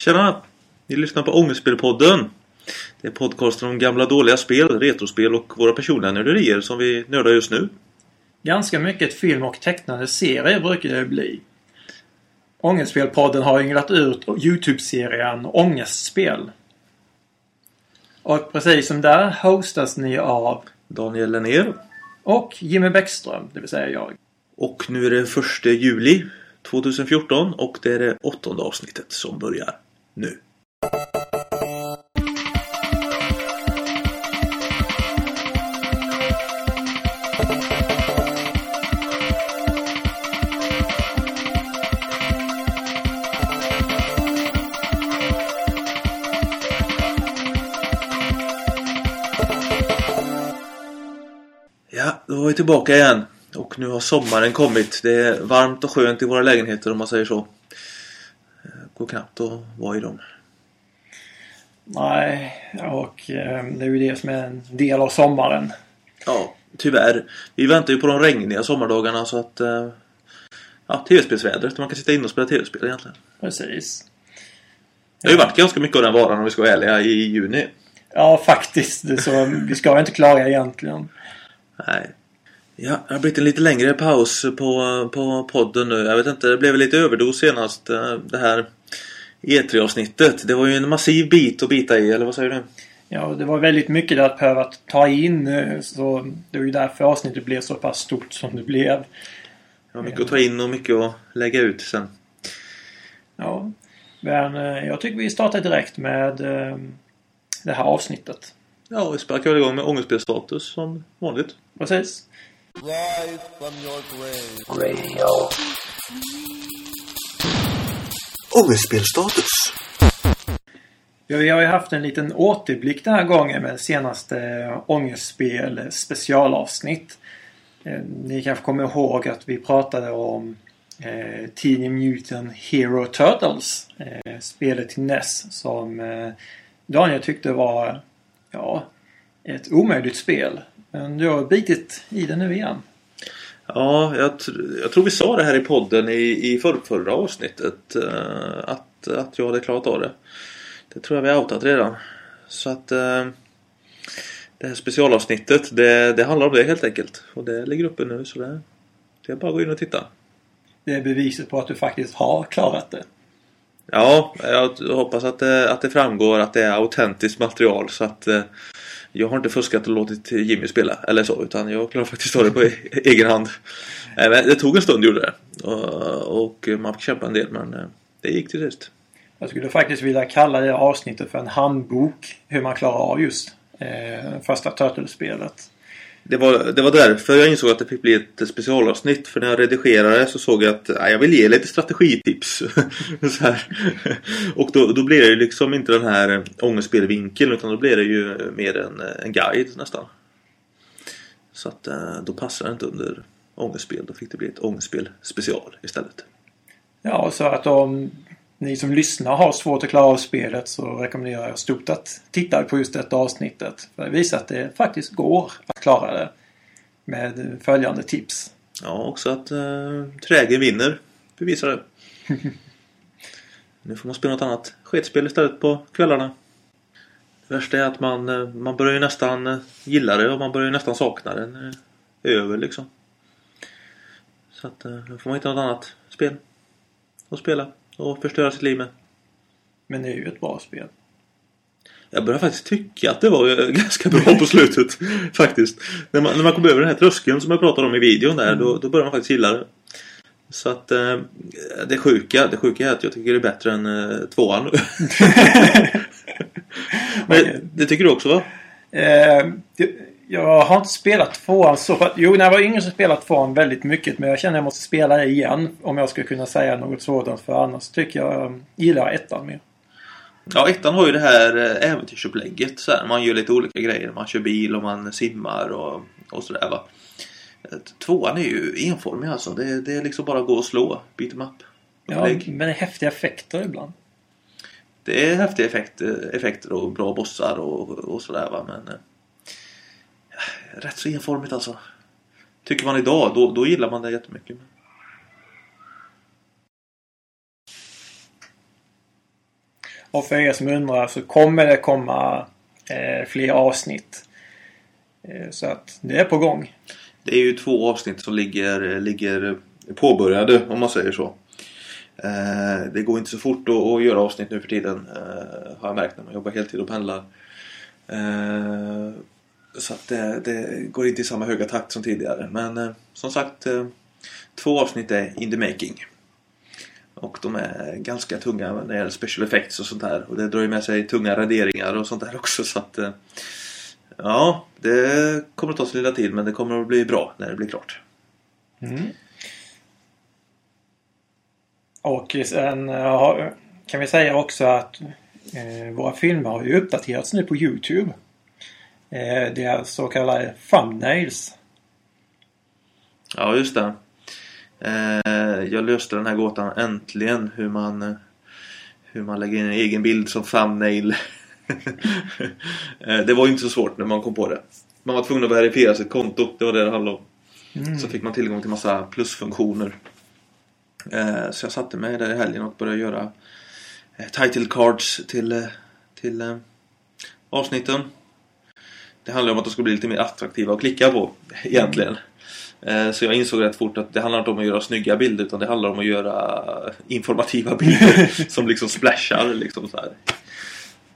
Tjena! Ni lyssnar på Ångestspelpodden. Det är podcasten om gamla dåliga spel, retrospel och våra personliga nörderier som vi nördar just nu. Ganska mycket film och tecknade serier brukar det bli. Ångestspelpodden har ynglat ut Youtube-serien Ångestspel. Och precis som där hostas ni av Daniel Lennér. och Jimmy Bäckström, det vill säga jag. Och nu är det första juli 2014 och det är det åttonde avsnittet som börjar nu. Ja, då var vi tillbaka igen. Och nu har sommaren kommit. Det är varmt och skönt i våra lägenheter om man säger så. Går knappt att vara i dem. Nej, och eh, det är ju det som är en del av sommaren. Ja, tyvärr. Vi väntar ju på de regniga sommardagarna så att... eh, Ja, tv-spelsvädret. Man kan sitta inne och spela tv-spel egentligen. Precis. Det har ju varit ganska mycket av den varan om vi ska vara ärliga i juni. Ja, faktiskt. Så, vi ska inte klaga egentligen. Nej. Ja, det har blivit en lite längre paus på, på podden nu. Jag vet inte, det blev lite överdos senast. eh, Det här E3-avsnittet. Det var ju en massiv bit att bita i, eller vad säger du? Ja, det var väldigt mycket där att behöva ta in. eh, Så det var ju därför avsnittet blev så pass stort som det blev. Var mycket att ta in och mycket att lägga ut sen. Ja, men eh, jag tycker vi startar direkt med eh, det här avsnittet. Ja, vi sparkar väl igång med ångestspelstatus som vanligt. Precis. Rise from your grave. Radio. Ångestspelstatus. Ja, vi har ju haft en liten återblick den här gången med senaste eh, ångestspel eh, specialavsnitt. Eh, ni kanske kommer ihåg att vi pratade om eh, Teenage Mutant Hero Turtles. Eh, spelet till NES som eh, Daniel tyckte var ja, ett omöjligt spel. Men du har bitit i det nu igen. Ja, jag, tr- jag tror vi sa det här i podden i, i för, förra avsnittet. eh, att, att jag hade klarat av det. Det tror jag vi har outat redan. Så att eh, det här specialavsnittet, det, det handlar om det helt enkelt. Och det ligger uppe nu så det, det är bara att gå in och titta. Det är beviset på att du faktiskt har klarat det. Ja, jag hoppas att det, att det framgår att det är autentiskt material så att eh, jag har inte fuskat och låtit Jimmy spela eller så utan jag klarade faktiskt av det på e- egen hand. Eh, men Det tog en stund gjorde det och, man fick kämpa en del men eh, det gick till sist. Jag skulle faktiskt vilja kalla det avsnittet för en handbok hur man klarar av just eh, första Turtles-spelet. Det var, det var därför jag insåg att det fick bli ett specialavsnitt för när jag redigerade så såg jag att nej, jag vill ge lite strategitips. så här. Och då, då blir det ju liksom inte den här eh, ångestspelvinkeln utan då blir det ju mer en, eh, en guide nästan. Så att eh, då passar det inte under ångestspel. Då fick det bli ett ångestspel special istället. Ja, så att om ni som lyssnar har svårt att klara av spelet så rekommenderar jag stort att titta på just detta avsnittet. För det visar att det faktiskt går att klara det. Med följande tips. Ja, också att eh, trägen vinner bevisar det. nu får man spela något annat sketspel istället på kvällarna. Det värsta är att man, eh, man börjar ju nästan eh, gilla det och man börjar ju nästan sakna det när det är över liksom. Så att eh, nu får man hitta något annat spel att spela och förstöra sitt liv med. Men det är ju ett bra spel. Jag börjar faktiskt tycka att det var eh, ganska bra på slutet. faktiskt. När man, när man kom över den här tröskeln som jag pratade om i videon där, då, då börjar man faktiskt gilla det. Så att eh, det sjuka, det sjuka är att jag tycker det är bättre än eh, tvåan. Men det tycker du också va? Eh, det- jag har inte spelat tvåan så. Jo, när jag var yngre så spelade tvåan väldigt mycket. Men jag känner att jag måste spela det igen. Om jag ska kunna säga något sådant. För annars tycker jag eh, gillar ettan mer. Ja, ettan har ju det här eh, äventyrsupplägget. Så här, man gör lite olika grejer. Man kör bil och man simmar och, och sådär va. Eh, Tvåan är ju enformig alltså. Det, det är liksom bara att gå och slå. Beat em up. Ja, men det är häftiga effekter ibland. Det är häftiga effekter, effekter och bra bossar och, och sådär va. Men eh, rätt så enformigt alltså. Tycker man idag, då, då gillar man det jättemycket. Och för er som undrar så kommer det komma eh, fler avsnitt. Eh, så att det är på gång. Det är ju två avsnitt som ligger, ligger påbörjade om man säger så. Eh, det går inte så fort att, att göra avsnitt nu för tiden eh, har jag märkt när man jobbar heltid och pendlar. Så att det, det går inte i samma höga takt som tidigare. Men eh, som sagt, eh, två avsnitt är in the making. Och de är ganska tunga när det gäller special effects och sånt där. Och det drar ju med sig tunga raderingar och sånt där också. Så att, eh, ja, det kommer att ta sin lilla tid men det kommer att bli bra när det blir klart. Mm. Och sen eh, kan vi säga också att eh, våra filmer har ju uppdaterats nu på Youtube. Eh, det är så kallade thumbnails. Ja, just det. Eh, jag löste den här gåtan äntligen hur man hur man lägger in en egen bild som thumbnail. Eh, det var ju inte så svårt när man kom på det. Man var tvungen att verifiera sitt konto. Det var det det handlade om. Så fick man tillgång till massa plusfunktioner. Eh, så jag satte mig där i helgen och började göra eh, title cards till, till avsnitten. Det handlar om att de ska bli lite mer attraktiva att klicka på egentligen. Eh, Så jag insåg rätt fort att det handlar inte om att göra snygga bilder utan det handlar om att göra informativa bilder som liksom splashar liksom så här.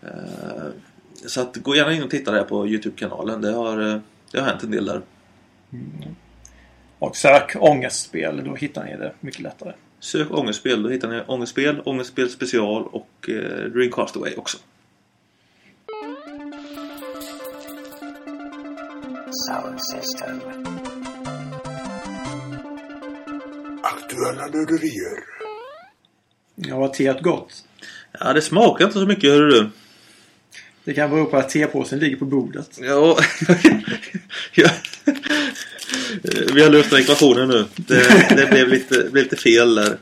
Eh, Så att gå gärna in och titta där på Youtube-kanalen. Det har, eh, det har hänt en del där. Och sök ångestspel. Då hittar ni det mycket lättare. Sök ångestspel, då hittar ni ångestspel, ångestspel special och eh, Dreamcastaway också. Sound system. Aktuella nörderier. Ja, vad teet gott. Ja, det smakar inte så mycket hörru du. Det kan bero på att tepåsen ligger på bordet. Ja, ja. Vi har löst den ekvationen nu. Det, det blev, lite, blev lite fel där.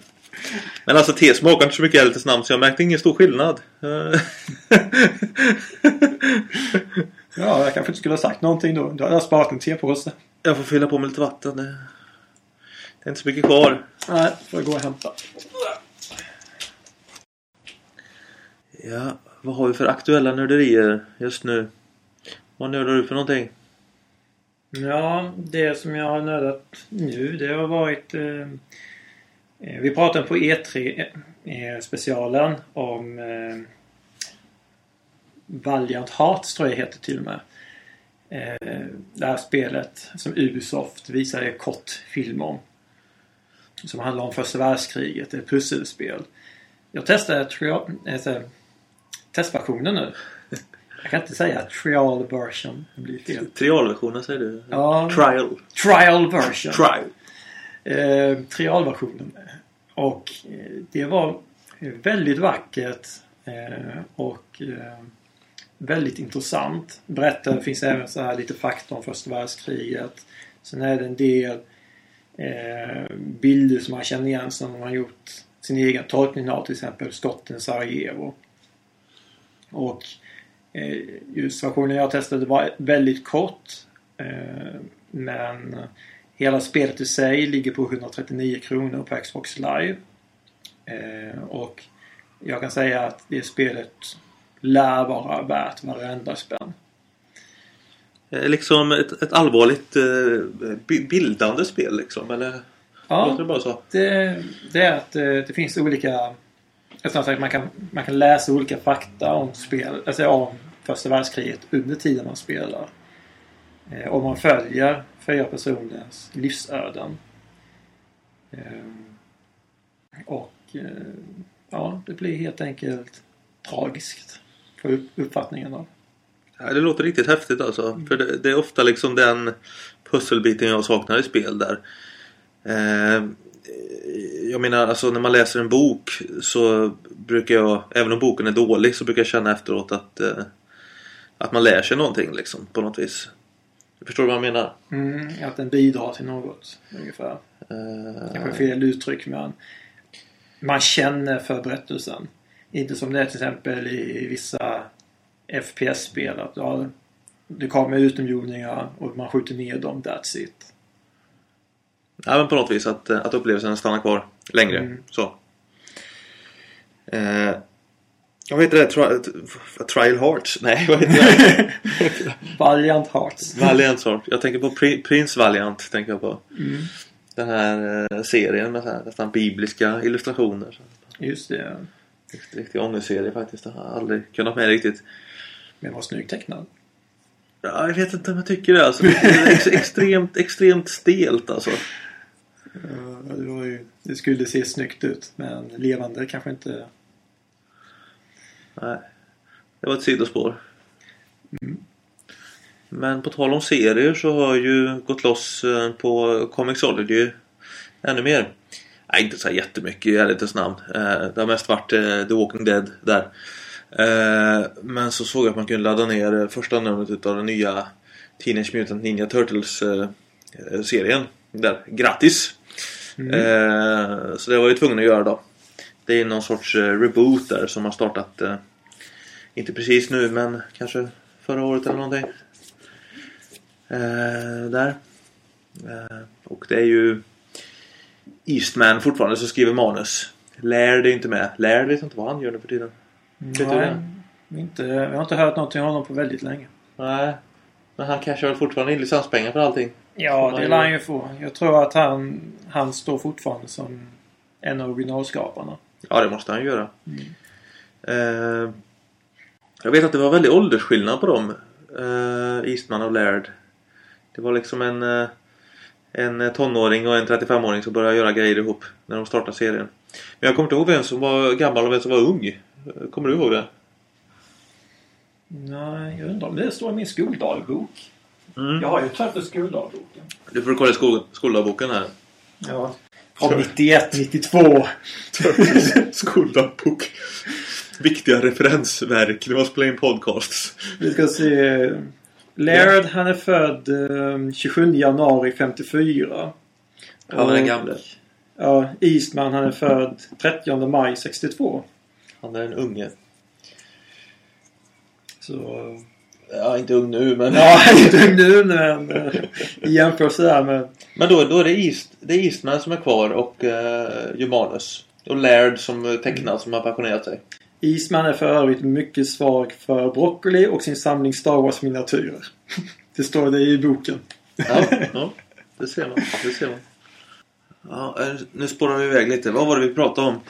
Men alltså te smakar inte så mycket i ärlighetens namn så jag märkte ingen stor skillnad. Ja, jag kanske inte skulle ha sagt någonting då. Då hade jag sparat en tepåse. Jag får fylla på med lite vatten. Det, är inte så mycket kvar. Nej, får jag gå och hämta. Ja, vad har vi för aktuella nörderier just nu? Vad nördar du för någonting? Ja, det som jag har nördat nu det har varit... Eh, eh, vi pratade på E3 eh, specialen om eh, Valiant Hearts tror jag heter till och med. Eh, det här spelet som Ubisoft visade kort film om. Som handlar om första världskriget. Ett pusselspel. Jag testade trial, alltså, testversionen nu. Jag kan inte säga trial version. Det blir fel. Trialversionen säger du? Ja. Trial. Trial version. Trial. Eh, trialversionen. Och eh, det var väldigt vackert eh, och eh, väldigt intressant. Berättar finns även så här lite fakta om första världskriget. Sen är det en del eh, bilder som man känner igen som man har gjort sin egen tolkning av. Till exempel skotten Sarajevo. Och eh, just versionen jag testade var väldigt kort. Eh, men hela spelet i sig ligger på 139 kronor på Xbox Live. Eh, och jag kan säga att det spelet lär vara värt varenda spänn. Eh, Liksom ett, ett allvarligt eh, bi- bildande spel liksom, eller? Låter Ja, det bara så? det, det är att eh, det finns olika... Att man kan, man kan läsa olika fakta om spel, alltså om första världskriget under tiden man spelar. Eh, och man följer fyra personers livsöden. Eh, och eh, ja, det blir helt enkelt tragiskt. Uppfattningen av. Ja, det låter riktigt häftigt alltså. För det, det är ofta liksom den pusselbiten jag saknar i spel där. Eh, jag menar alltså när man läser en bok så brukar jag, även om boken är dålig, så brukar jag känna efteråt att, eh, att man lär sig någonting liksom på något vis. Förstår du vad jag menar? Mm, att den bidrar till något ungefär. Eh, Kanske fel uttryck men man känner för berättelsen. Inte som det är till exempel i vissa FPS-spel att ja, det kommer utomjordingar och man skjuter ner dem, that's it. Ja men på något vis att, att upplevelsen stannar kvar längre. Mm. Så. Eh, Vad heter det? Tri Trial Hearts? Nej, vad heter det? Valiant Hearts. Valiant Heart. Jag tänker på Pri- Prince Valiant. Tänker jag på. Mm. Den här eh, serien med så här, nästan bibliska illustrationer. Just det. Riktig, riktig ångestserie faktiskt. Jag har aldrig kunnat med riktigt. Men var snyggt tecknad. Ja, jag vet inte om jag tycker det alltså. Det är ex extremt, extremt stelt alltså. Ja, det, var ju, det skulle se snyggt ut. Men levande kanske inte... Nej. Det var ett sidospår. Men på tal om serier så har jag ju gått loss eh, på Comixology ännu mer. Nej, inte så jättemycket i ärlighetens namn. Eh, Det har mest varit eh, The Walking Dead där. Eh, Men så såg jag att man kunde ladda ner första numret utav den nya Teenage Mutant Ninja Turtles eh, eh, serien. Där. Grattis! Eh, Så det var jag ju tvungen att göra då. Det är någon sorts reboot där som har startat inte precis nu men kanske förra året eller någonting. Där. Och det är ju Eastman fortfarande som skriver manus. Laird är inte med. Laird vet inte vad han gör nu för tiden. Vet du Nej, det? inte, jag har inte hört någonting om honom på väldigt länge. Nej. Men han cashar väl fortfarande in licenspengar för allting. Ja, det lär han ju få. Jag tror att han, han står fortfarande som en av originalskaparna. Ja, det måste han ju göra. Eh, jag vet att det var väldigt åldersskillnad på dem. Eh, Eastman och Laird. Det var liksom en, eh, en tonåring och en 35-åring som började göra grejer ihop när de startade serien. Men jag kommer inte ihåg vem som var gammal och vem som var ung. Eh, Kommer du ihåg det? Nej, jag undrar om det står i min skoldagbok. Mm. Jag har ju Turtles skoldagboken. Du får kolla i skol- skoldagboken här. Ja. Från 91, 92. Skoldagbok. Viktiga referensverk när man spelar in podcasts. Vi ska se. Laird, han är född eh, 27 januari 54. Han är den gamle. Ja, Eastman, han är född 30 maj 62. Han är en unge. Så... Ja, inte ung nu men... Ja, inte nu men eh, i jämförelse där med... Men då, då är det, East, det är Eastman som är kvar och uh, gör manus. Och Laird som eh, tecknar som har pensionerat sig. Eastman är för övrigt mycket svag för broccoli och sin samling Star Wars miniatyrer. Det står det i boken. Ja, ja det ser man. Det ser man. Ja, eh, nu spårar vi iväg lite. Vad var det vi pratade om?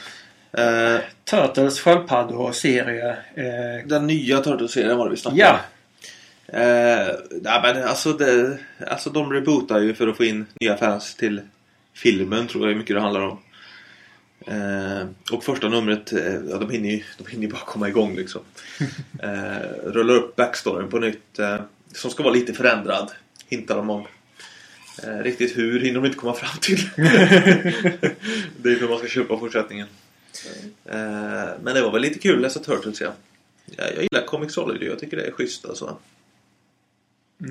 Eh, Turtles sköldpaddor serie. Eh, den nya Turtles-serien var det vi snackade ja, om. Eh, nej, men alltså, det, alltså de rebootar ju för att få in nya fans till filmen tror jag mycket det handlar om. Eh, och första numret, eh, ja, de hinner ju de hinner ju bara komma igång liksom. Eh, rullar upp backstoryn på nytt. Eh, som ska vara lite förändrad. Hintar de om. Eh, riktigt hur hinner de inte komma fram till. det är för man ska köpa fortsättningen. Eh, men det var väl lite kul att läsa Turtles ja. Jag, jag gillar Comixology, jag tycker det är schysst alltså.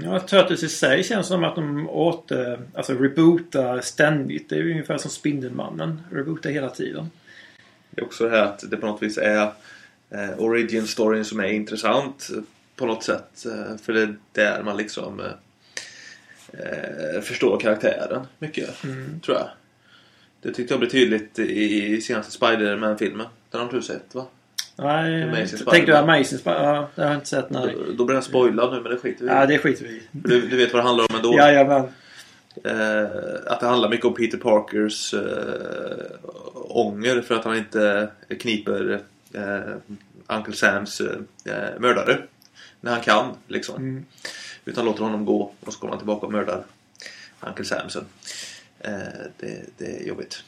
Ja, Turtles i sig känns som att de åter, alltså rebootar ständigt. Det är ju ungefär som Spindelmannen. Rebootar hela tiden. Det är också det här att det på något vis är eh, origin storyn som är intressant på något sätt. Eh, för det är där man liksom eh, eh, förstår karaktären mycket, Mm. tror jag. Det tyckte jag blev tydligt i, i senaste Spider-Man-filmen. Den har du sett va? Nej, Amazing tänkte du. Amazing Spider Ja, det har jag inte sett. Nej. Då, då blir den spoilad nu men det skiter vi i. Ja, det skiter vi i. du, du vet vad det handlar om ändå. Jajamän. Eh, att det handlar mycket om Peter Parkers eh, ånger för att han inte kniper eh, Uncle Sams eh, mördare. När han kan liksom. Mm. Utan låter honom gå och så kommer han tillbaka och mördar Uncle Sam sen. Eh, det, det är jobbigt.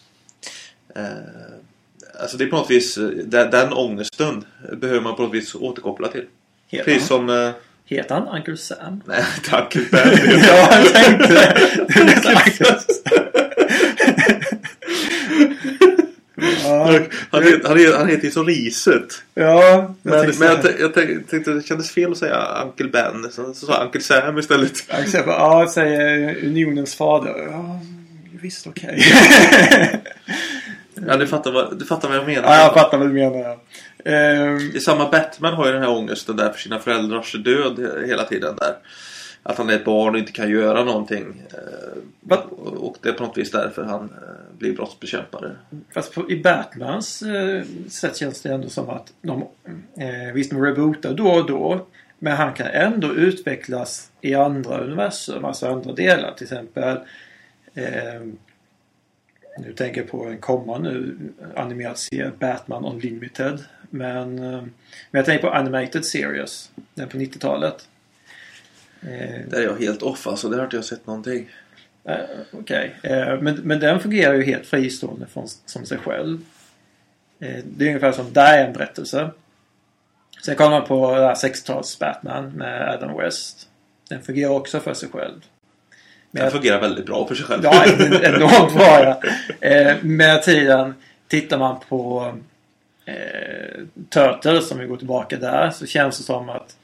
Alltså det är på något vis, eh, den, den ångesten behöver man på något vis återkoppla till. Heter Precis som... Eh, heter han Uncle Sam? nej, tack. Ben. ja, jag tänkte det. ja, han, heter, han, heter, han heter ju som riset. ja, jag Men, tänkte men jag, jag tänkte det kändes fel att säga Uncle Ben. Så, så sa jag Uncle Sam istället. Jag ja, säger unionens fader. Ja, visst okej. Ja, du fattar vad, du fattar vad jag menar. ja, jag fattar vad du menar. Ehm, Det är samma Batman har ju den här ångesten där för sina föräldrars död hela tiden där. att han är ett barn och inte kan göra någonting. Eh, Va? och och det är på något vis därför han eh, blir brottsbekämpare. Fast på, i Batmans eh, sätt känns det ändå som att de, eh, visst de rebootar då och då. Men han kan ändå utvecklas i andra universum, alltså andra delar. Till exempel eh, nu tänker jag på en kommande animerad serie, Batman Unlimited. Men, eh, men jag tänker på Animated Series, den på 90-talet. Eh, Där är jag helt off alltså, där har inte jag sett någonting. Eh, Okej. Eh, men, men den fungerar ju helt fristående från, som sig själv. Eh, det är ungefär som där är en berättelse. Sen kollar man på det här 60-tals Batman med Adam West. Den fungerar också för sig själv. Den fungerar väldigt bra för sig själv. Ja, enormt bra ja. Eh, med tiden tittar man på eh, Turtles, om vi går tillbaka där, så känns det som att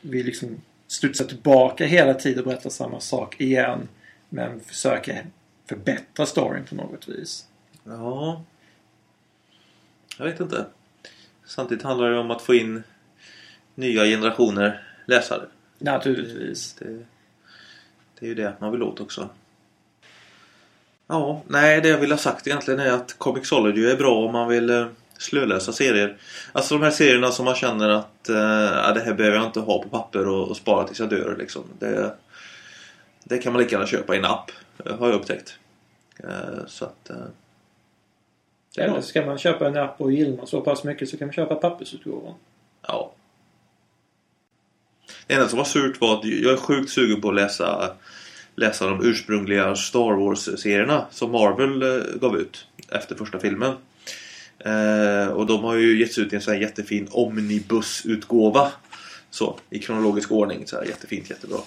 vi liksom studsar tillbaka hela tiden och berättar samma sak igen. Men försöker förbättra storyn på något vis. Ja. Jag vet inte. Samtidigt handlar det om att få in nya generationer läsare. Naturligtvis. Det, det är ju det man vill åt också. Ja, nej det jag vill ha sagt egentligen är att Comixology är bra om man vill eh, slöläsa serier. Alltså de här serierna som man känner att eh, det här behöver jag inte ha på papper och, och spara tills jag dör liksom. Det, det kan man lika gärna köpa i en app, eh, har jag upptäckt. Eh, så att... Eh, Eller ska man köpa en app och gillar man så pass mycket så kan man köpa pappersutgåvan. Enda som var surt var att jag är sjukt sugen på att läsa, läsa de ursprungliga Star Wars-serierna som Marvel eh, gav ut efter första filmen. Eh, och de har ju getts ut i en sån här jättefin omnibusutgåva. Så, i kronologisk ordning. Så här, jättefint, jättebra.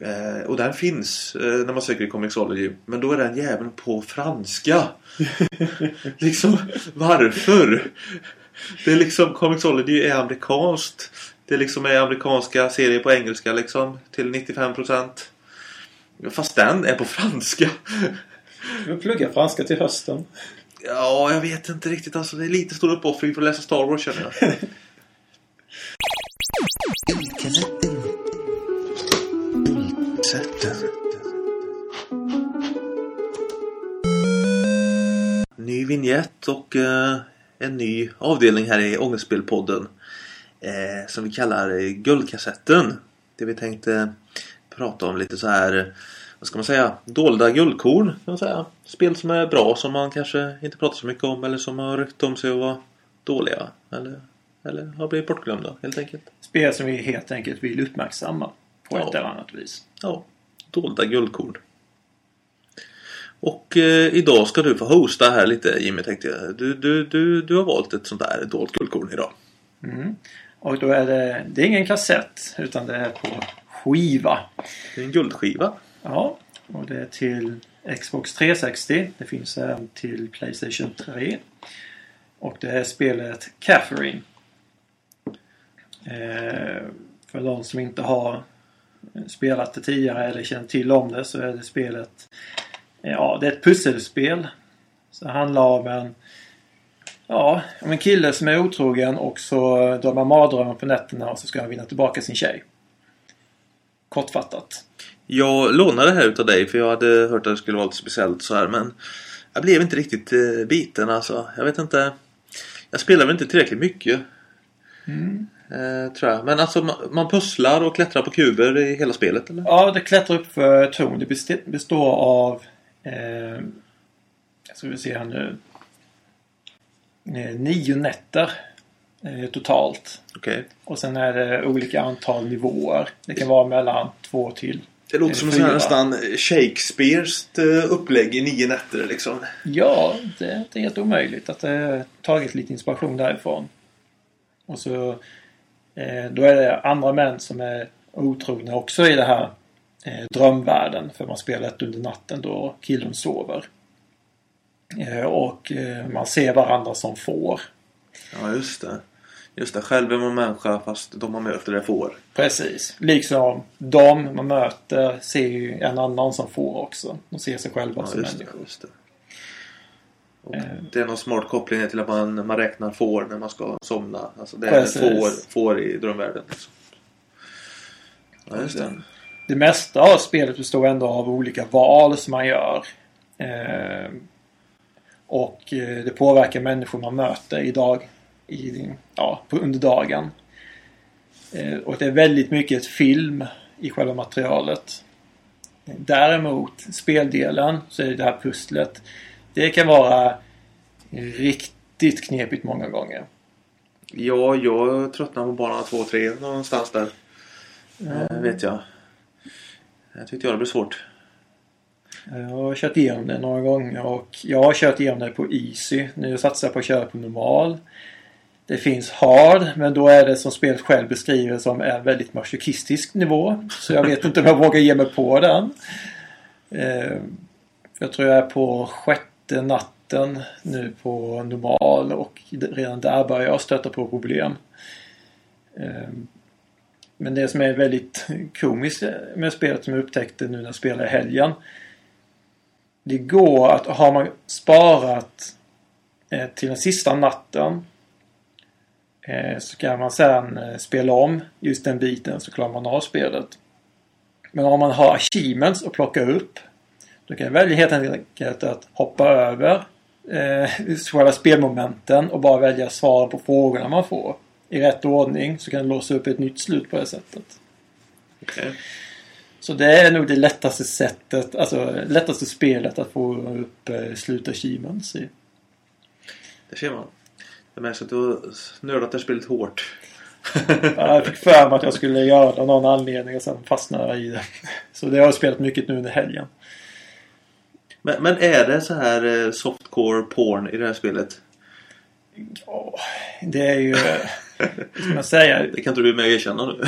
Eh, och den finns eh, när man söker i Comixology. Men då är den jäveln på franska. liksom, varför? Det är liksom, Comixology är amerikanskt. Det liksom är amerikanska serier på engelska liksom. Till 95%. Fast den är på franska. Vi pluggar franska till hösten. Ja, jag vet inte riktigt. Alltså, det är lite stor uppoffring för att läsa Star Wars känner jag. Ny vignett och eh, en ny avdelning här i Ångestspelpodden. Eh, som vi kallar eh, Guldkassetten. Det vi tänkte prata om lite så här, vad ska man säga, dolda guldkorn. Kan man säga. Spel som är bra som man kanske inte pratar så mycket om eller som har rykte om sig att vara dåliga. Eller, eller har blivit bortglömda helt enkelt. Spel som vi helt enkelt vill uppmärksamma på ett Ja. eller annat vis. Ja, dolda guldkorn. Och eh, idag ska du få hosta här lite Jimmy tänkte jag. Du, du, du, du har valt ett sånt där dolt guldkorn idag. Mm. Och då är det, det är ingen kassett utan det är på skiva. Det är en guldskiva. Ja, och det är till Xbox 360. Det finns även till Playstation 3. Och det är spelet Catherine. Eh, för de som inte har spelat det tidigare eller känner till om det så är det spelet Ja, det är ett pusselspel. Så det handlar om en Ja, om en kille som är otrogen och så man mardrömmar på nätterna och så ska han vinna tillbaka sin tjej. Kortfattat. Jag lånade det här utav dig för jag hade hört att det skulle vara lite speciellt så här men jag blev inte riktigt eh, biten alltså. Jag vet inte. Jag spelar väl inte tillräckligt mycket. Eh, tror jag. Men alltså man, man pusslar och klättrar på kuber i hela spelet eller? Ja, det klättrar upp för torn. Det best- består av... Eh, jag ska vi se här nu. Eh, nio nätter eh, totalt. Okej. Och sen är det olika antal nivåer. Det kan vara mellan två till... Det låter Eh, som fyra. nästan Shakespeares upplägg i nio nätter liksom. Ja, det är inte helt omöjligt att det tagit lite inspiration därifrån. Och så... Då är det andra män som är otrogna också i det här drömvärlden. För man spelar ett under natten då killen sover. Eh, och eh, man ser varandra som får. Ja just det. Just det, själv är man människa fast de man möter är får. Precis. Liksom de man möter ser ju en annan som får också. De ser sig själva Ja, som just det, människor. just det. Och Eh. det är någon smart koppling till att man, man räknar får när man ska somna. Alltså det är Precis. får, får i drömvärlden. Liksom. Ja, just det. det mesta av spelet består ändå av olika val som man gör. Eh, och eh, det påverkar människor man möter idag, i, ja, på, under dagen. Eh, och det är väldigt mycket film i själva materialet. Däremot, speldelen, så är det här pusslet. Det kan vara riktigt knepigt många gånger. Ja, jag tröttnade på bana 2 och 3 någonstans där. Eh, vet jag. Jag tyckte jag det blev svårt. Eh, jag har kört igenom det några gånger och jag har kört igenom det på Easy. Nu satsar jag på att köra på normal. Det finns hard, men då är det som spelet själv beskriver som en väldigt masochistisk nivå. Så jag vet inte om jag vågar ge mig på den. Eh, jag tror jag är på sjätte natten nu på normal och redan där börjar jag stöta på problem. Eh, men det som är väldigt komiskt med spelet som jag upptäckte nu när jag spelade i helgen. Det går att har man sparat eh, till den sista natten eh, så kan man sedan eh, spela om just den biten så klarar man av spelet. Men om man har achievements att plocka upp då kan jag välja helt enkelt att hoppa över eh, själva spelmomenten och bara välja svaren på frågorna man får i rätt ordning så kan det låsa upp ett nytt slut på det sättet. Okay. Så det är nog det lättaste sättet, alltså lättaste spelet att få upp eh, slutachievements i. Det ser man. Jag märks att du har nördat det spelet hårt. Ja, Jag fick för mig att jag skulle göra det av någon anledning och sen fastnade jag i det. Så det har jag spelat mycket nu under helgen. Men, men är det så här eh, softcore porn i det här spelet? Åh, det är ju... Ska man säga? Det kan inte du med erkänna nu.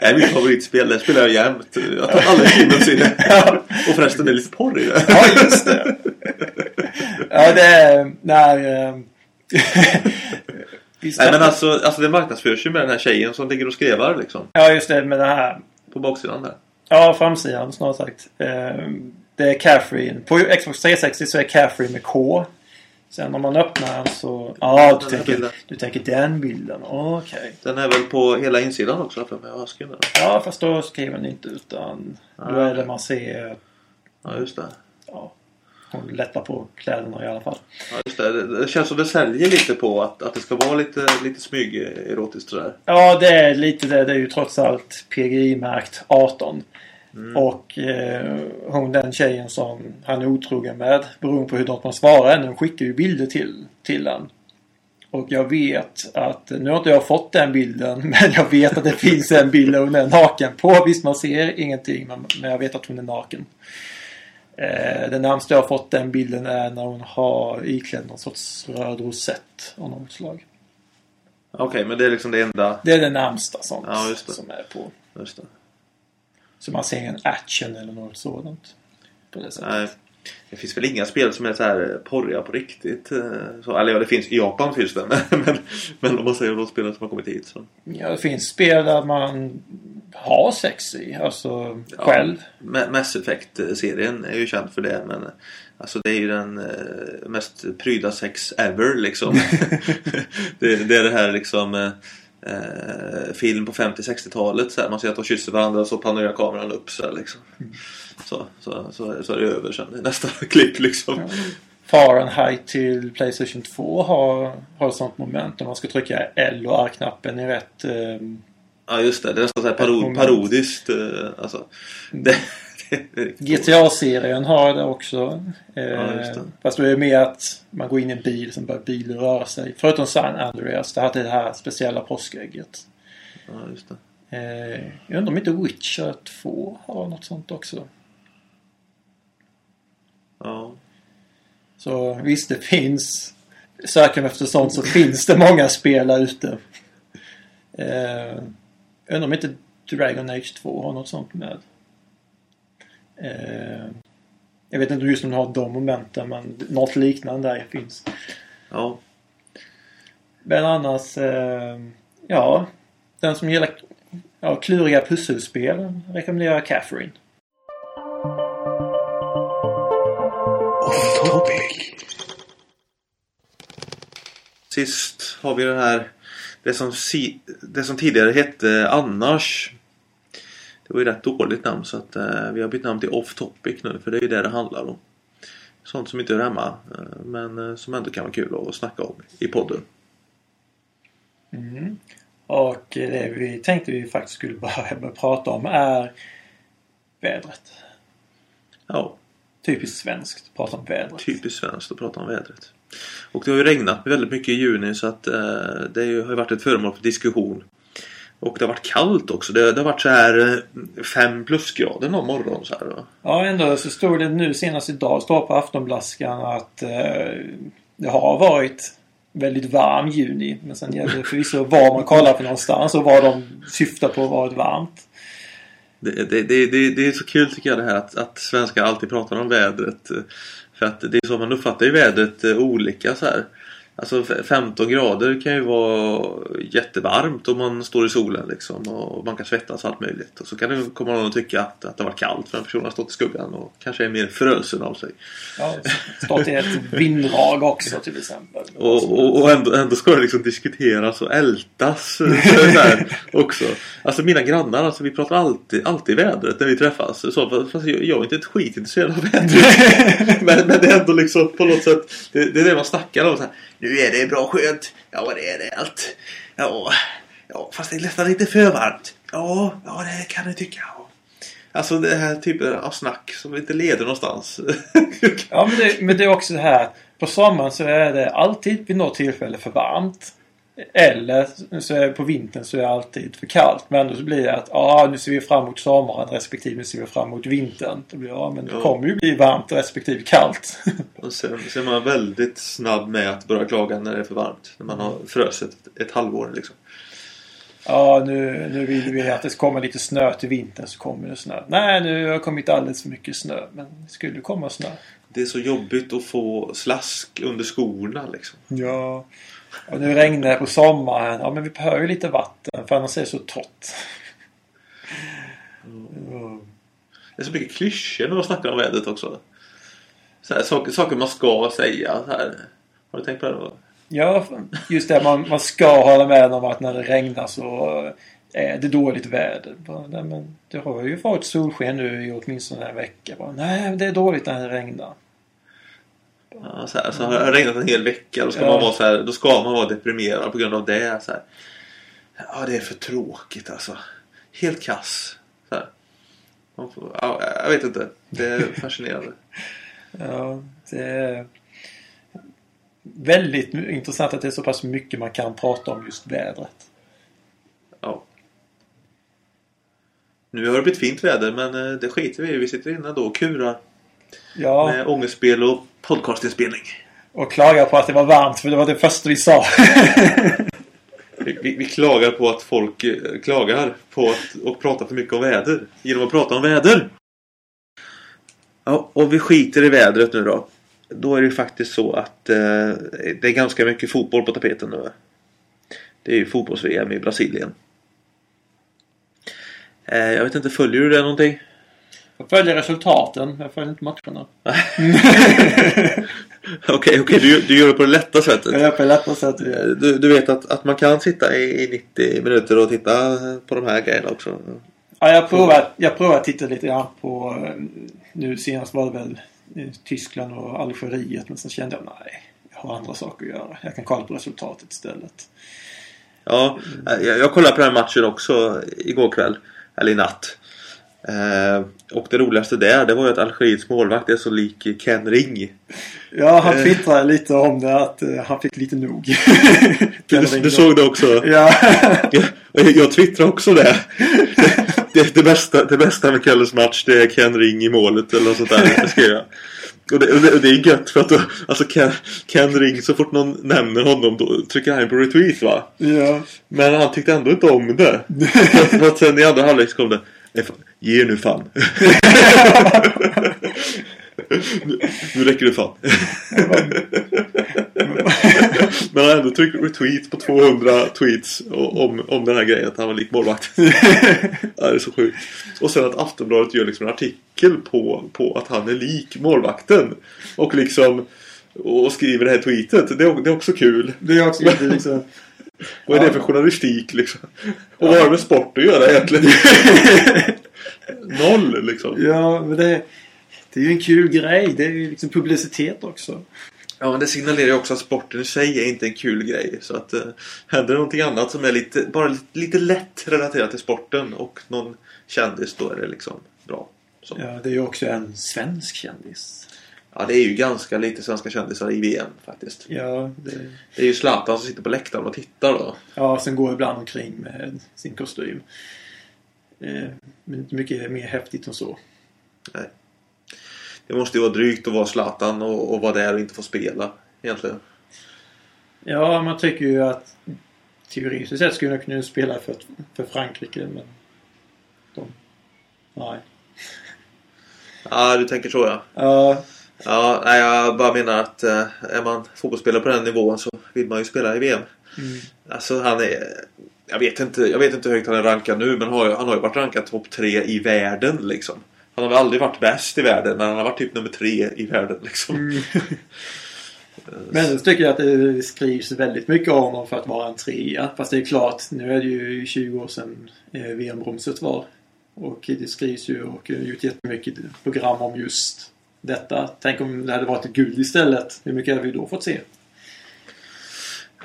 det är mitt favoritspel. Det spelar jag jämt. Jag tar alla achievements i det. Ja. Och förresten det är lite porr i det. Ja, just det. Ja, det är när... eh, Visst, Nej men alltså, alltså det marknadsförs ju med den här tjejen som ligger och skrevar liksom. Ja, just det med det här. På baksidan där. Ja, framsidan snarare sagt. Eh, Det är Catherine. På Xbox 360 så är Catherine med K. Sen om man öppnar den så... Ja, Den du tänker, du tänker den bilden. Okej. Den är väl på hela insidan också för mig. Jag skriver. Ja, fast då skriver den inte utan... Då Ah, är det man ser... Ja just det. Ja, hon lättar på kläderna i alla fall. Ja, just det. det. Det känns som det säljer lite på att, att det ska vara lite, lite smyg-erotiskt sådär. Ja, det är lite det. Det är ju trots allt PGI-märkt 18. Och eh, hon den tjejen som han är otrogen med, beroende på hur de man svarar henne, skickar ju bilder till, till han. Och jag vet att, nu har inte jag fått den bilden, men jag vet att det finns en bild där hon är naken på. Visst, man ser ingenting, men, men jag vet att hon är naken. Eh, det närmaste jag har fått den bilden är när hon har iklädd någon sorts röd rosett av något slag. Okej, men det är liksom det enda. Det är det närmsta sånt Ja, det. som är på. Just det. Så man ser en action eller något sådant. På det sättet. Nej. Det finns väl inga spel som är så här porriga på riktigt. eh, Så, eller ja, det finns i Japan finns det. Men, men, men om man säger de spelen som har kommit hit så. Ja, det finns spel där man har sex i. Alltså själv. Ma- Mass Effect-serien är ju känd för det. Men eh, alltså det är ju den eh, mest pryda sex ever liksom. det, det är det här liksom eh, film på 50-60-talet. så här. Man ser att de kysser varandra och så panerar kameran upp så här, liksom. Så, så, så, så är det över sen i nästa klipp liksom. Fahrenheit till Playstation 2 har, har ett sånt moment. Om man ska trycka L och R-knappen i rätt... Eh, Ja just det, det är nästan så här parod, parodiskt. eh, Alltså, det, det GTA-serien har det också. Eh, Ja, just det. Fast då är det mer att man går in i en bil, sen börjar bilen röra sig. Förutom San Andreas, det hade det här speciella påskägget. Ja, just det. Eh, jag undrar om inte Witcher 2 har något sånt också. Ja. Så visst, det finns. Söker man efter sånt så finns det många spel där ute. Eh, jag undrar om inte Dragon Age 2 har något sånt med. Eh, jag vet inte just om de har de momenten men något liknande där finns. ja. Men annars, eh, ja. Den som gillar ja, kluriga pusselspel rekommenderar Catherine. Sist har vi den här det som, det som tidigare hette Annars. Det var ju rätt dåligt namn så att eh, vi har bytt namn till Off Topic nu för det är ju det det handlar om. Sånt som inte hör hemma eh, men eh, som ändå kan vara kul att snacka om i podden. Mm. Och det vi tänkte vi faktiskt skulle börja att prata om är vädret. Ja, Typiskt svenskt, prata om vädret. typiskt svenskt att prata om vädret. Och det har ju regnat väldigt mycket i juni så att eh, det har ju varit ett föremål för diskussion. Och det har varit kallt också. Det, det har varit så här 5 plusgrader någon morgon så här. Ja, ändå så stod det nu senast idag, står på Aftonblaskan att eh, det har varit väldigt varm juni. Men sen gäller det förvisso var man kollar på någonstans och vad de syftar på varit varmt. Det, det, det, det, det är så kul tycker jag det här att, att svenskar alltid pratar om vädret. eh, För att det är så man uppfattar ju vädret eh, olika så här. Alltså f- 15 grader kan ju vara jättevarmt om man står i solen liksom och man kan svettas och allt möjligt. Och så kan det komma någon att tycka att, att det var kallt för en person har stått i skuggan och kanske är mer frusen av sig. Ja, stått i ett vinddrag också till exempel. Och, och, och ändå, ändå ska det liksom diskuteras och ältas eh, så här, också. Alltså mina grannar, alltså vi pratar alltid, alltid vädret när vi träffas. Så, fast jag, jag är inte ett skit intresserad av vädret. men, men det är ändå liksom på något sätt, det, det är det man snackar om. Så här, nu är det bra skönt. Ja det är det allt. Ja, ja fast det är nästan lite för varmt. Ja, ja det kan du tycka. Ja. Alltså det här typen av snack som inte leder någonstans. Ja, men det, men det är också det här. På sommaren så är det alltid vid något tillfälle för varmt. Eller så är på vintern så är det alltid för kallt. Men ändå så blir det att ja, nu ser vi fram emot sommaren respektive nu ser vi fram emot vintern. Då blir det, ja, men det Ja. kommer ju bli varmt respektive kallt. Och sen, sen är man väldigt snabb med att börja klaga när det är för varmt. När man har frösit ett, halvår liksom. ja, nu, nu vill vi att det kommer lite snö till vintern så kommer det snö. Nej, nu har det kommit alldeles för mycket snö. Men det skulle komma snö. Det är så jobbigt att få slask under skorna liksom. Ja. Och nu regnar det på sommaren. Ja, men vi behöver ju lite vatten för annars är det så torrt. Ja. Det är så mycket klyschor när man snackar om vädret också. Så här, saker, saker man ska säga. Har du tänkt på det? Då? Ja, just det. Man, man ska hålla med om att när det regnar så är det dåligt väder. Bara, Nej, men det har ju varit solsken nu i åtminstone en vecka. Bara, Nej, det är dåligt när det regnar. Ja, så, här, så har det regnat en hel vecka. Då ska, Ja. man vara så här, då ska man vara deprimerad på grund av det. Så här. Ja, det är för tråkigt alltså. Helt kass. Så får, ja, jag vet inte. Det är fascinerande. Ja, det är väldigt intressant att det är så pass mycket man kan prata om just vädret. Ja. Nu har det blivit fint väder men eh, det skiter vi i. Vi sitter inne då och kurar Ja, med ångestspel och podcastinspelning. och klagar på att det var varmt för det var det första vi sa. Vi, vi, klagar på att folk eh, klagar på att och pratar för mycket om väder. Genom att prata om väder. Ja, och vi skiter i vädret nu då. Då är det ju faktiskt så att eh, det är ganska mycket fotboll på tapeten nu. Det är ju fotbolls-VM i Brasilien. Eh, jag vet inte, följer du det någonting? Jag följer resultaten, jag följer inte matcherna. Okej, okej, du, du gör det på det lätta sättet. Jag gör på det lätta sättet. Eh, Du, du vet att, att man kan sitta i, i 90 minuter och titta på de här grejerna också. Ja, jag provar, jag provar att titta lite grann på... eh, Nu senast var det väl Tyskland och Algeriet. Men sen kände jag nej, jag har andra saker att göra. Jag kan kolla på resultatet istället. Ja, eh, jag, jag kollade på den matchen också igår kväll. Eller i natt. Eh, och det roligaste där, det var ju att Algeriets målvakt är så lik Ken Ring. Ja, han Eh. twittrade lite om det att eh, han fick lite nog. Du, du såg det också? Ja. Jag, jag twittrade också det. Det, det, det, bästa, det bästa med kvällens match det är Ken Ring i målet eller något sånt där. Det skrev jag. Och det, och det, och det är gött för att då, alltså Ken, Ken Ring, så fort någon nämner honom då trycker han på retweet va? ja. Men han tyckte ändå inte om det. För att, för att sen i andra halvlek så kom det "Nej, fan, Ge nu fan. nu, nu räcker det fan. Men han har ändå tryckt retweet på 200 tweets om, om den här grejen att han var lik målvakt. det är så sjukt. Och sen att Aftonbladet gör liksom en artikel på, på att han är lik målvakten. Och liksom och skriver det här tweetet. Det är, det är också kul. Det är också lite liksom... Vad är det för journalistik liksom? Och vad har det med sport att göra egentligen? Noll liksom. Ja, men det, det är ju en kul grej. Det är ju liksom publicitet också. Ja, men det signalerar ju också att sporten i sig är inte en kul grej. Så att eh, händer det någonting annat som är lite, bara lite, lite lätt relaterat till sporten och någon kändis, då är det liksom bra. Så. Ja, det är ju också en svensk kändis. Ja, det är ju ganska lite svenska kändisar i VM faktiskt. Ja, det, Det är ju Zlatan som sitter på läktaren och tittar då. ja sen går ibland omkring med sin kostym. Eh, men inte mycket mer häftigt än så. Det måste ju vara drygt att vara Zlatan och, och vara där och inte få spela egentligen. Ja, man tycker ju att teoretiskt sett skulle jag kunna spela för, för Frankrike, men de... Nej. Ja, du tänker så ja. Ja, Ja, nej, jag bara menar att eh, är man fotbollsspelare på den nivån så vill man ju spela i VM. mm. Alltså han är... Jag vet inte, jag vet inte hur högt han är rankad nu men har, han har ju varit rankad topp tre i världen liksom. Han har väl aldrig varit bäst i världen men han har varit typ nummer tre i världen liksom. Mm. Men jag tycker jag att det skrivs väldigt mycket om honom för att vara en trea. Fast det är klart, nu är det ju 20 år sedan eh, VM-bromset var. Och det skrivs ju och eh, gjort jättemycket program om just detta. Tänk om det hade varit ett guld istället. Hur mycket hade vi då fått se?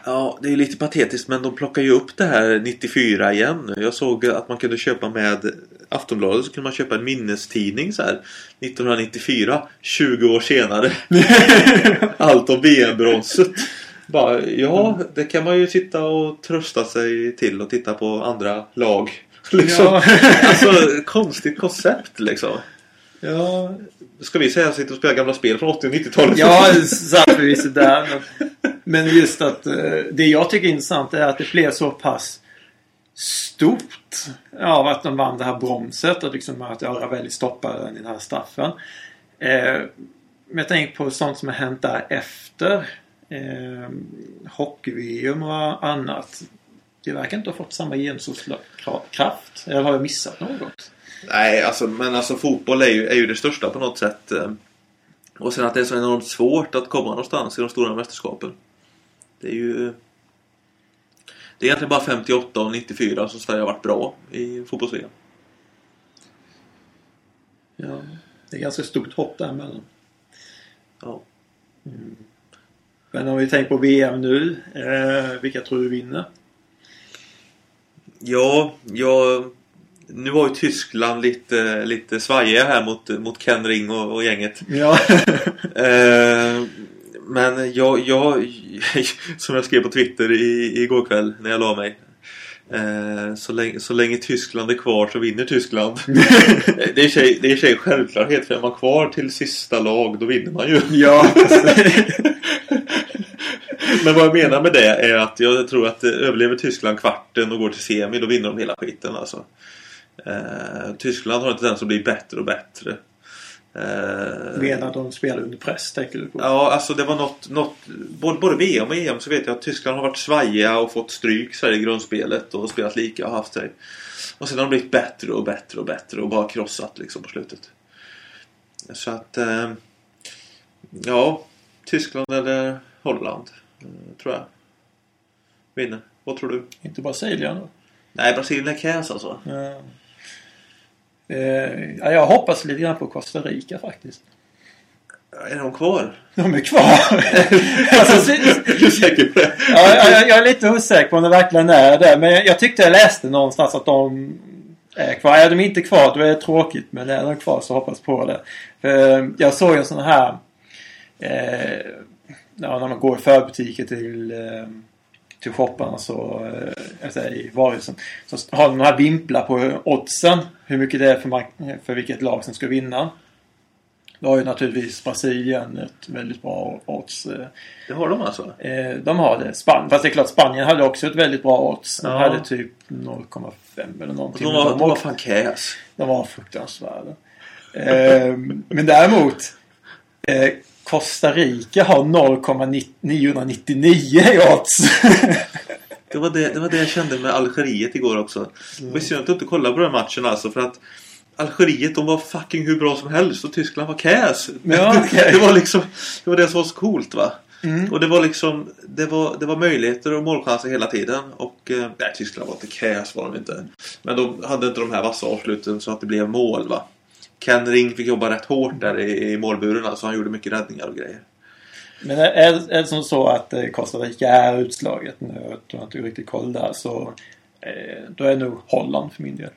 Ja, det är lite patetiskt men de plockar ju upp det här 94 igen. Jag såg att man kunde köpa med Aftonbladet så kunde man köpa en minnestidning så här 1994, 20 år senare. Allt om VM-bronset. Bara, ja, det kan man ju sitta och trösta sig till och titta på andra lag. Liksom. Ja. alltså, konstigt koncept liksom. Ja, Ska vi säga att sitta och spela gamla spel från 80 och 90-talet? ja satt förvisso där. Men, men just att eh, det jag tycker är intressant är att det blev så pass stort av att de vann det här bromset och liksom att Ravelli stoppade den här straffen. Eh, men jag tänker på sånt som har hänt därefter. Eh, Hockey-VM och annat. Det verkar inte ha fått samma genomslagskraft. Eller har jag missat något? Nej, alltså, men alltså fotboll är ju, är ju det största på något sätt. eh. Och sen att det är så enormt svårt att komma någonstans i de stora mästerskapen. Det är ju... Det är egentligen bara 58 och 94 som Sverige har varit bra i fotbolls Ja, det är ganska stort hopp däremellan. Ja. Men om vi tänker på VM nu. Eh, vilka tror du vinner? Ja, jag... Nu var ju Tyskland lite, lite svajiga här mot, mot Ken Ring och, och gänget. Ja. Eh, men jag, jag, som jag skrev på Twitter i, igår kväll när jag la mig. Eh, så, länge, så länge Tyskland är kvar så vinner Tyskland. det är i sig- det är sig självklarhet för är man kvar till sista lag då vinner man ju. ja. Men vad jag menar med det är att jag tror att eh, överlever Tyskland kvarten och går till semi då vinner de hela skiten alltså. Eh, Tyskland har en tendens att bli bättre och bättre. Eh, Menar de spelar under press, tänker du på? Ja, alltså det var något, något både, både VM och EM så vet jag att Tyskland har varit svajiga och fått stryk så här i grundspelet och spelat lika och haft sig. Och sen har de blivit bättre och bättre och bättre och bara krossat liksom på slutet. Så att... Eh, ja, Tyskland eller Holland eh, tror jag vinner. Vad tror du? Inte Brasilien då? Nej, Brasilien är käs alltså. Ja. Eh, ja, jag hoppas lite grann på Costa Rica faktiskt. Är de kvar? De är kvar! alltså, så- Är du säker på det? ja, jag, jag är lite osäker på om det verkligen är det. Men jag, jag tyckte jag läste någonstans att de är kvar. Är de inte kvar då är det tråkigt. Men är de kvar så hoppas på det. För jag såg en sån här... Eh, ja, när man går i förbutiker till, eh, till shopparna så... Eh, säger i varuhusen. Så har de här vimplar på oddsen. Hur mycket det är för, för vilket lag som ska vinna. Då har ju naturligtvis Brasilien ett väldigt bra odds. eh, Det har de alltså? Eh, de har det. Span Fast det är klart, Spanien hade också ett väldigt bra odds. De Ja. hade typ 0,5 eller någonting. De var, de var var, fan käs. de var fruktansvärda. Eh, men däremot Costa Rica har 0,999 i odds. Det var det, det var det jag kände med Algeriet igår också. Det var synd att du inte kollade på den matchen alltså för att Algeriet de var fucking hur bra som helst och Tyskland var käs. Ja, okej. det var liksom Det var det som var så coolt va. Och det var liksom det var, det var möjligheter och målchanser hela tiden. Och eh, nej, Tyskland var inte käs var de inte. Men de hade inte de här vassa avsluten så att det blev mål va. Ken Ring fick jobba rätt hårt där i, i målburen. Alltså han gjorde mycket räddningar och grejer. Men är, är det som så att eh, Costa Rica är utslaget nu? Jag har inte riktigt koll där. Så eh, då är nog Holland för min del.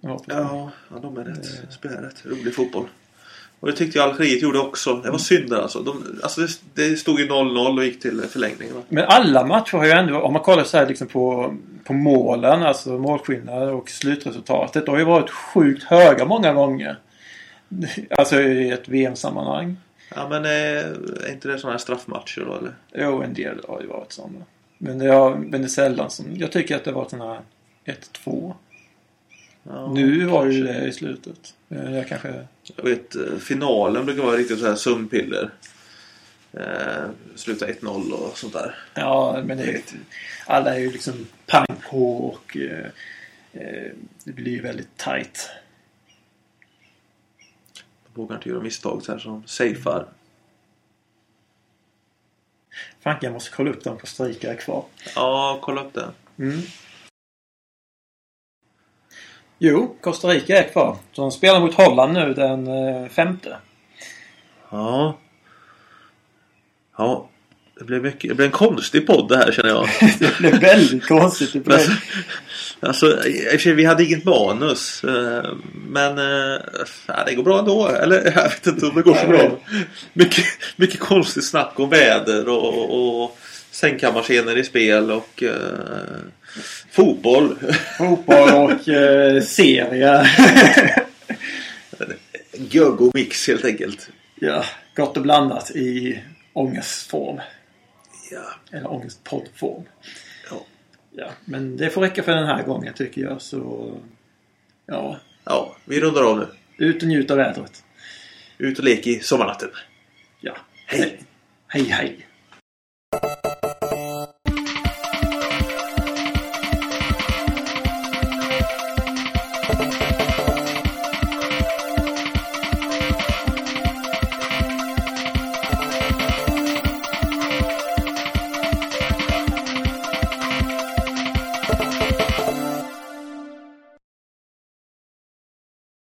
Ja, ja de är rätt. Spelar rätt rolig fotboll. Och det tyckte jag Algeriet gjorde också. Det var synd där alltså. De, alltså det, det stod ju 0-0 och gick till förlängning. Va? Men alla matcher har ju ändå, om man kollar så här liksom på, på målen, alltså målskillnad och slutresultatet. Det har ju varit sjukt höga många gånger. Alltså i ett VM-sammanhang. Ja men är, är inte det sådana här straffmatcher då eller? Jo, en del har ju varit sådana. Men det, har, men det är sällan som... Jag tycker att det varit sådana här 1-2. Ja, nu var ju kanske. det i slutet. Eh, Jag kanske... Jag vet, eh, finalen brukar vara riktigt så här sömnpiller. Eh, sluta 1-0 och sånt där. Ja, men det är, alla är ju liksom pang på och eh, eh, det blir ju väldigt tight. Vågar inte göra misstag så här som safear. Fan, jag måste kolla upp dem på Strika är kvar. Ja, kolla upp det. Mm. Jo, Costa Rica är kvar. Så de spelar mot Holland nu den eh, femte. Ja. Ja. Det blev, mycket, det blev en konstig podd det här känner jag. det blev väldigt konstigt. Det blev... Alltså, i och för sig, vi hade inget manus. eh, Men eh, ja, det går bra ändå. Eller jag vet inte om det går så bra. Mycket, mycket konstigt snack om väder och, och, och sängkammarscener i spel och eh, fotboll. Fotboll och eh, serie. Göggo mix helt enkelt. ja, gott och blandat i ångestform. Ja. Eller ångestpoddform. Ja. Ja, men det får räcka för den här gången tycker jag. Så ja, ja, vi rundar av nu. ut och njut av vädret. Ut och lek i sommarnatten. Ja. Hej! Hej hej!